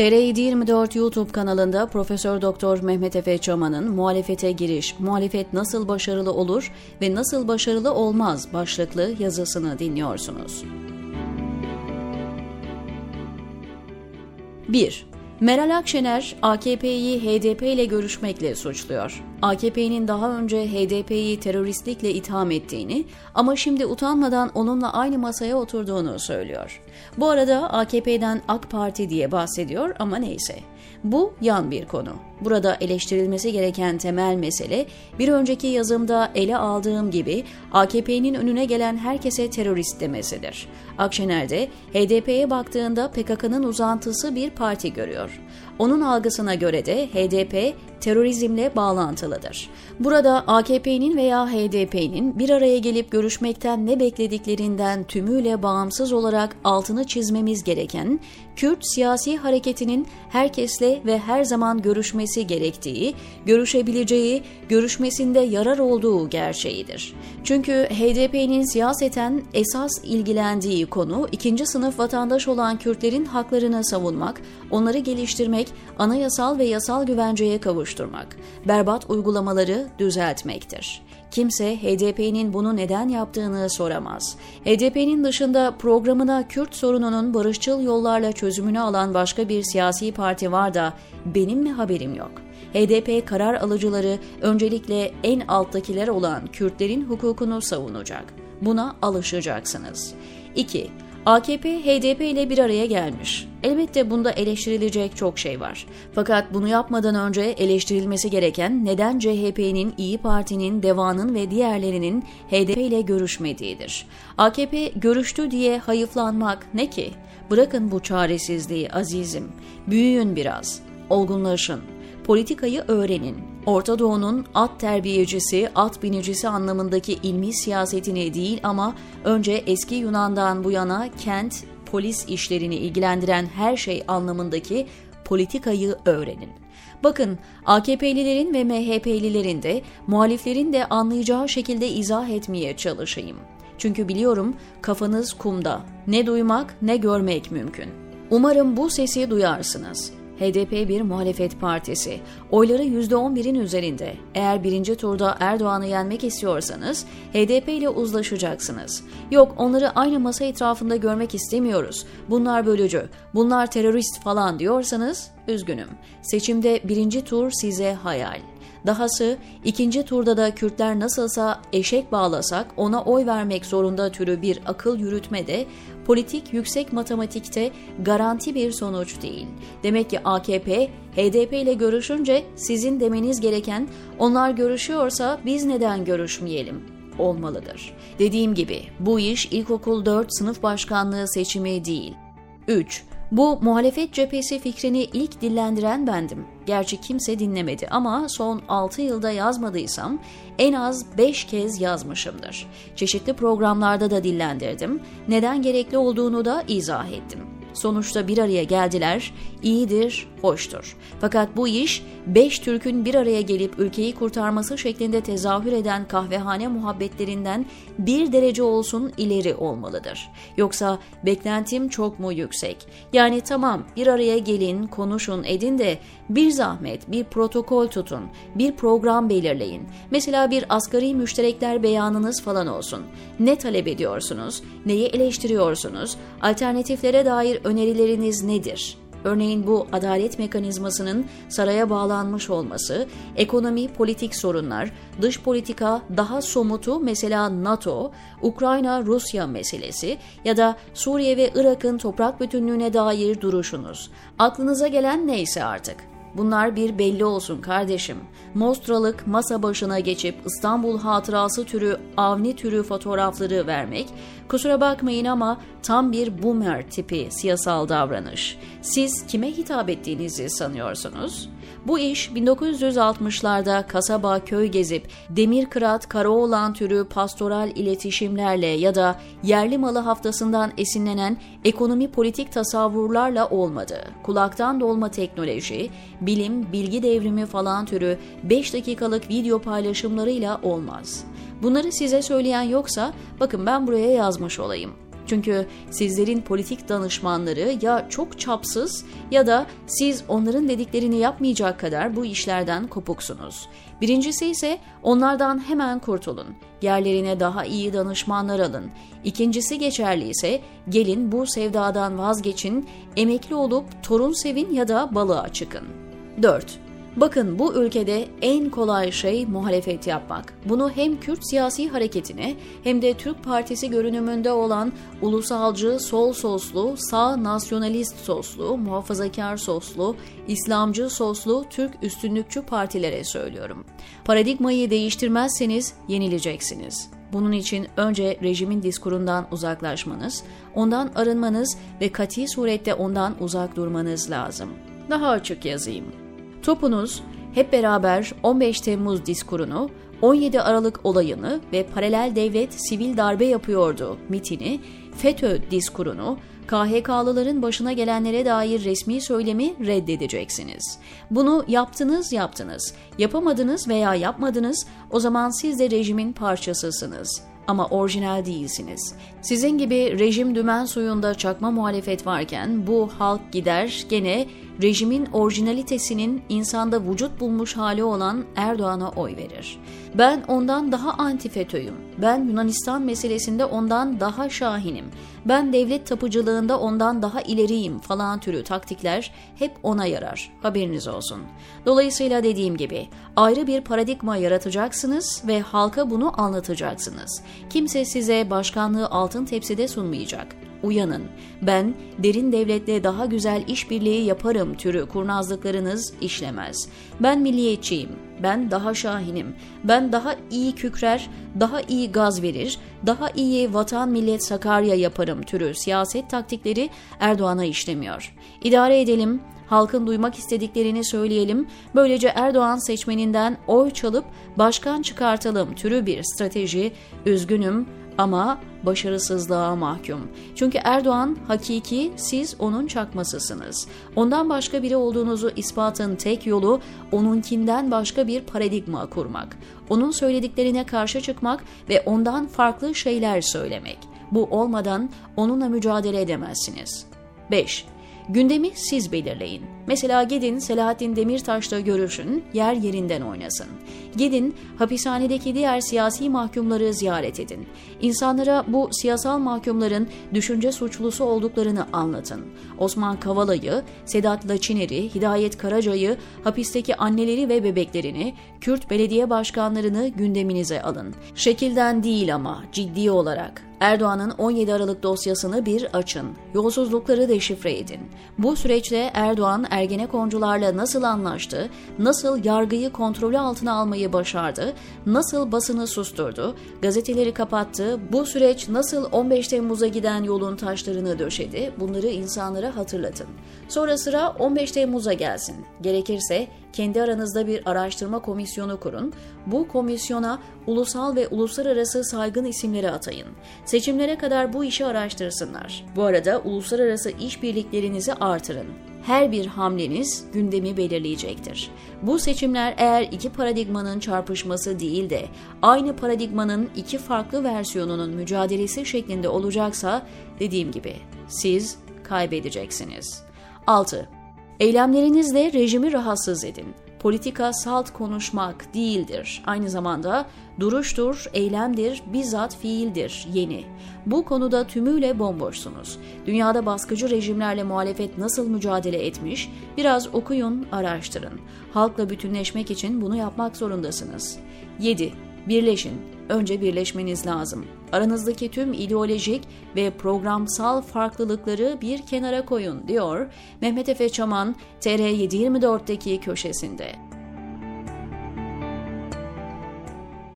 TR724 YouTube kanalında Profesör Doktor Mehmet Efe Çaman'ın Muhalefete Giriş, Muhalefet Nasıl Başarılı Olur ve Nasıl Başarılı Olmaz başlıklı yazısını dinliyorsunuz. 1. Meral Akşener, AKP'yi HDP ile görüşmekle suçluyor. AKP'nin daha önce HDP'yi teröristlikle itham ettiğini ama şimdi utanmadan onunla aynı masaya oturduğunu söylüyor. Bu arada AKP'den AK Parti diye bahsediyor ama neyse. Bu yan bir konu. Burada eleştirilmesi gereken temel mesele bir önceki yazımda ele aldığım gibi AKP'nin önüne gelen herkese terörist demesidir. Akşener de HDP'ye baktığında PKK'nın uzantısı bir parti görüyor. Onun algısına göre de HDP terörizmle bağlantılıdır. Burada AKP'nin veya HDP'nin bir araya gelip görüşmekten ne beklediklerinden tümüyle bağımsız olarak altını çizmemiz gereken Kürt siyasi hareketinin herkesle ve her zaman görüşmesi gerektiği, görüşebileceği, görüşmesinde yarar olduğu gerçeğidir. Çünkü HDP'nin siyaseten esas ilgilendiği konu ikinci sınıf vatandaş olan Kürtlerin haklarını savunmak, onları geliştirmek, anayasal ve yasal güvenceye kavuşturmak, berbat uygulamaları düzeltmektir. Kimse HDP'nin bunu neden yaptığını soramaz. HDP'nin dışında programına Kürt sorununun barışçıl yollarla çözümünü alan başka bir siyasi parti var da benim mi haberim yok? HDP karar alıcıları öncelikle en alttakiler olan Kürtlerin hukukunu savunacak. Buna alışacaksınız. 2. AKP HDP ile bir araya gelmiş. Elbette bunda eleştirilecek çok şey var. Fakat bunu yapmadan önce eleştirilmesi gereken neden CHP'nin, İyi Parti'nin, DEVA'nın ve diğerlerinin HDP ile görüşmediğidir. AKP görüştü diye hayıflanmak ne ki? Bırakın bu çaresizliği azizim. Büyüyün biraz. Olgunlaşın. Politikayı öğrenin. Orta Doğu'nun at terbiyecisi, at binicisi anlamındaki ilmi siyasetini değil ama önce eski Yunan'dan bu yana kent, polis işlerini ilgilendiren her şey anlamındaki politikayı öğrenin. Bakın AKP'lilerin ve MHP'lilerin de muhaliflerin de anlayacağı şekilde izah etmeye çalışayım. Çünkü biliyorum kafanız kumda. Ne duymak ne görmek mümkün. Umarım bu sesi duyarsınız. HDP bir muhalefet partisi. Oyları %11'in üzerinde. Eğer birinci turda Erdoğan'ı yenmek istiyorsanız HDP ile uzlaşacaksınız. Yok onları aynı masa etrafında görmek istemiyoruz. Bunlar bölücü, bunlar terörist falan diyorsanız üzgünüm. Seçimde birinci tur size hayal. Dahası ikinci turda da Kürtler nasılsa eşek bağlasak ona oy vermek zorunda türü bir akıl yürütme de politik yüksek matematikte garanti bir sonuç değil. Demek ki AKP HDP ile görüşünce sizin demeniz gereken onlar görüşüyorsa biz neden görüşmeyelim olmalıdır. Dediğim gibi bu iş ilkokul 4 sınıf başkanlığı seçimi değil. 3. Bu muhalefet cephesi fikrini ilk dillendiren bendim. Gerçi kimse dinlemedi ama son 6 yılda yazmadıysam en az 5 kez yazmışımdır. Çeşitli programlarda da dillendirdim. Neden gerekli olduğunu da izah ettim. Sonuçta bir araya geldiler, iyidir, hoştur. Fakat bu iş beş Türk'ün bir araya gelip ülkeyi kurtarması şeklinde tezahür eden kahvehane muhabbetlerinden bir derece olsun ileri olmalıdır. Yoksa beklentim çok mu yüksek? Yani tamam bir araya gelin, konuşun, edin de bir zahmet bir protokol tutun, bir program belirleyin. Mesela bir asgari müşterekler beyanınız falan olsun. Ne talep ediyorsunuz? Neyi eleştiriyorsunuz? Alternatiflere dair önerileriniz nedir? Örneğin bu adalet mekanizmasının saraya bağlanmış olması, ekonomi, politik sorunlar, dış politika daha somutu mesela NATO, Ukrayna-Rusya meselesi ya da Suriye ve Irak'ın toprak bütünlüğüne dair duruşunuz. Aklınıza gelen neyse artık. Bunlar bir belli olsun kardeşim. Mostralık masa başına geçip İstanbul hatırası türü avni türü fotoğrafları vermek, kusura bakmayın ama tam bir boomer tipi siyasal davranış. Siz kime hitap ettiğinizi sanıyorsunuz? Bu iş 1960'larda kasaba köy gezip demir kırat Karaoğlan türü pastoral iletişimlerle ya da yerli malı haftasından esinlenen ekonomi politik tasavvurlarla olmadı. Kulaktan dolma teknoloji, bilim, bilgi devrimi falan türü 5 dakikalık video paylaşımlarıyla olmaz. Bunları size söyleyen yoksa bakın ben buraya yazmış olayım. Çünkü sizlerin politik danışmanları ya çok çapsız ya da siz onların dediklerini yapmayacak kadar bu işlerden kopuksunuz. Birincisi ise onlardan hemen kurtulun. Yerlerine daha iyi danışmanlar alın. İkincisi geçerli ise gelin bu sevdadan vazgeçin, emekli olup torun sevin ya da balığa çıkın. 4. Bakın bu ülkede en kolay şey muhalefet yapmak. Bunu hem Kürt siyasi hareketine hem de Türk Partisi görünümünde olan ulusalcı, sol soslu, sağ nasyonalist soslu, muhafazakar soslu, İslamcı soslu, Türk üstünlükçü partilere söylüyorum. Paradigmayı değiştirmezseniz yenileceksiniz. Bunun için önce rejimin diskurundan uzaklaşmanız, ondan arınmanız ve kati surette ondan uzak durmanız lazım. Daha açık yazayım. Topunuz hep beraber 15 Temmuz diskurunu, 17 Aralık olayını ve paralel devlet sivil darbe yapıyordu. Mitini, FETÖ diskurunu, KHK'lıların başına gelenlere dair resmi söylemi reddedeceksiniz. Bunu yaptınız yaptınız, yapamadınız veya yapmadınız o zaman siz de rejimin parçasısınız ama orijinal değilsiniz. Sizin gibi rejim dümen suyunda çakma muhalefet varken bu halk gider gene rejimin orijinalitesinin insanda vücut bulmuş hali olan Erdoğan'a oy verir. Ben ondan daha anti FETÖ'yüm. Ben Yunanistan meselesinde ondan daha şahinim. Ben devlet tapıcılığında ondan daha ileriyim falan türü taktikler hep ona yarar. Haberiniz olsun. Dolayısıyla dediğim gibi ayrı bir paradigma yaratacaksınız ve halka bunu anlatacaksınız. Kimse size başkanlığı altın tepside sunmayacak uyanın. Ben derin devletle daha güzel işbirliği yaparım türü kurnazlıklarınız işlemez. Ben milliyetçiyim. Ben daha şahinim. Ben daha iyi kükrer, daha iyi gaz verir, daha iyi vatan millet Sakarya yaparım türü siyaset taktikleri Erdoğan'a işlemiyor. İdare edelim, halkın duymak istediklerini söyleyelim, böylece Erdoğan seçmeninden oy çalıp başkan çıkartalım türü bir strateji, üzgünüm ama başarısızlığa mahkum. Çünkü Erdoğan hakiki, siz onun çakmasısınız. Ondan başka biri olduğunuzu ispatın tek yolu onunkinden başka bir paradigma kurmak. Onun söylediklerine karşı çıkmak ve ondan farklı şeyler söylemek. Bu olmadan onunla mücadele edemezsiniz. 5. Gündemi siz belirleyin. Mesela gidin Selahattin Demirtaş'la görüşün, yer yerinden oynasın. Gidin hapishanedeki diğer siyasi mahkumları ziyaret edin. İnsanlara bu siyasal mahkumların düşünce suçlusu olduklarını anlatın. Osman Kavala'yı, Sedat Laçiner'i, Hidayet Karaca'yı, hapisteki anneleri ve bebeklerini, Kürt belediye başkanlarını gündeminize alın. Şekilden değil ama ciddi olarak. Erdoğan'ın 17 Aralık dosyasını bir açın. Yolsuzlukları deşifre edin. Bu süreçte Erdoğan Ergenekoncularla nasıl anlaştı, nasıl yargıyı kontrolü altına almayı başardı, nasıl basını susturdu, gazeteleri kapattı, bu süreç nasıl 15 Temmuz'a giden yolun taşlarını döşedi bunları insanlara hatırlatın. Sonra sıra 15 Temmuz'a gelsin. Gerekirse kendi aranızda bir araştırma komisyonu kurun. Bu komisyona ulusal ve uluslararası saygın isimleri atayın. Seçimlere kadar bu işi araştırsınlar. Bu arada uluslararası işbirliklerinizi artırın. Her bir hamleniz gündemi belirleyecektir. Bu seçimler eğer iki paradigmanın çarpışması değil de aynı paradigmanın iki farklı versiyonunun mücadelesi şeklinde olacaksa dediğim gibi siz kaybedeceksiniz. 6. Eylemlerinizle rejimi rahatsız edin. Politika salt konuşmak değildir. Aynı zamanda duruştur, eylemdir, bizzat fiildir, yeni. Bu konuda tümüyle bomboşsunuz. Dünyada baskıcı rejimlerle muhalefet nasıl mücadele etmiş? Biraz okuyun, araştırın. Halkla bütünleşmek için bunu yapmak zorundasınız. 7. Birleşin. Önce birleşmeniz lazım. Aranızdaki tüm ideolojik ve programsal farklılıkları bir kenara koyun diyor Mehmet Efe Çaman TR724'deki köşesinde.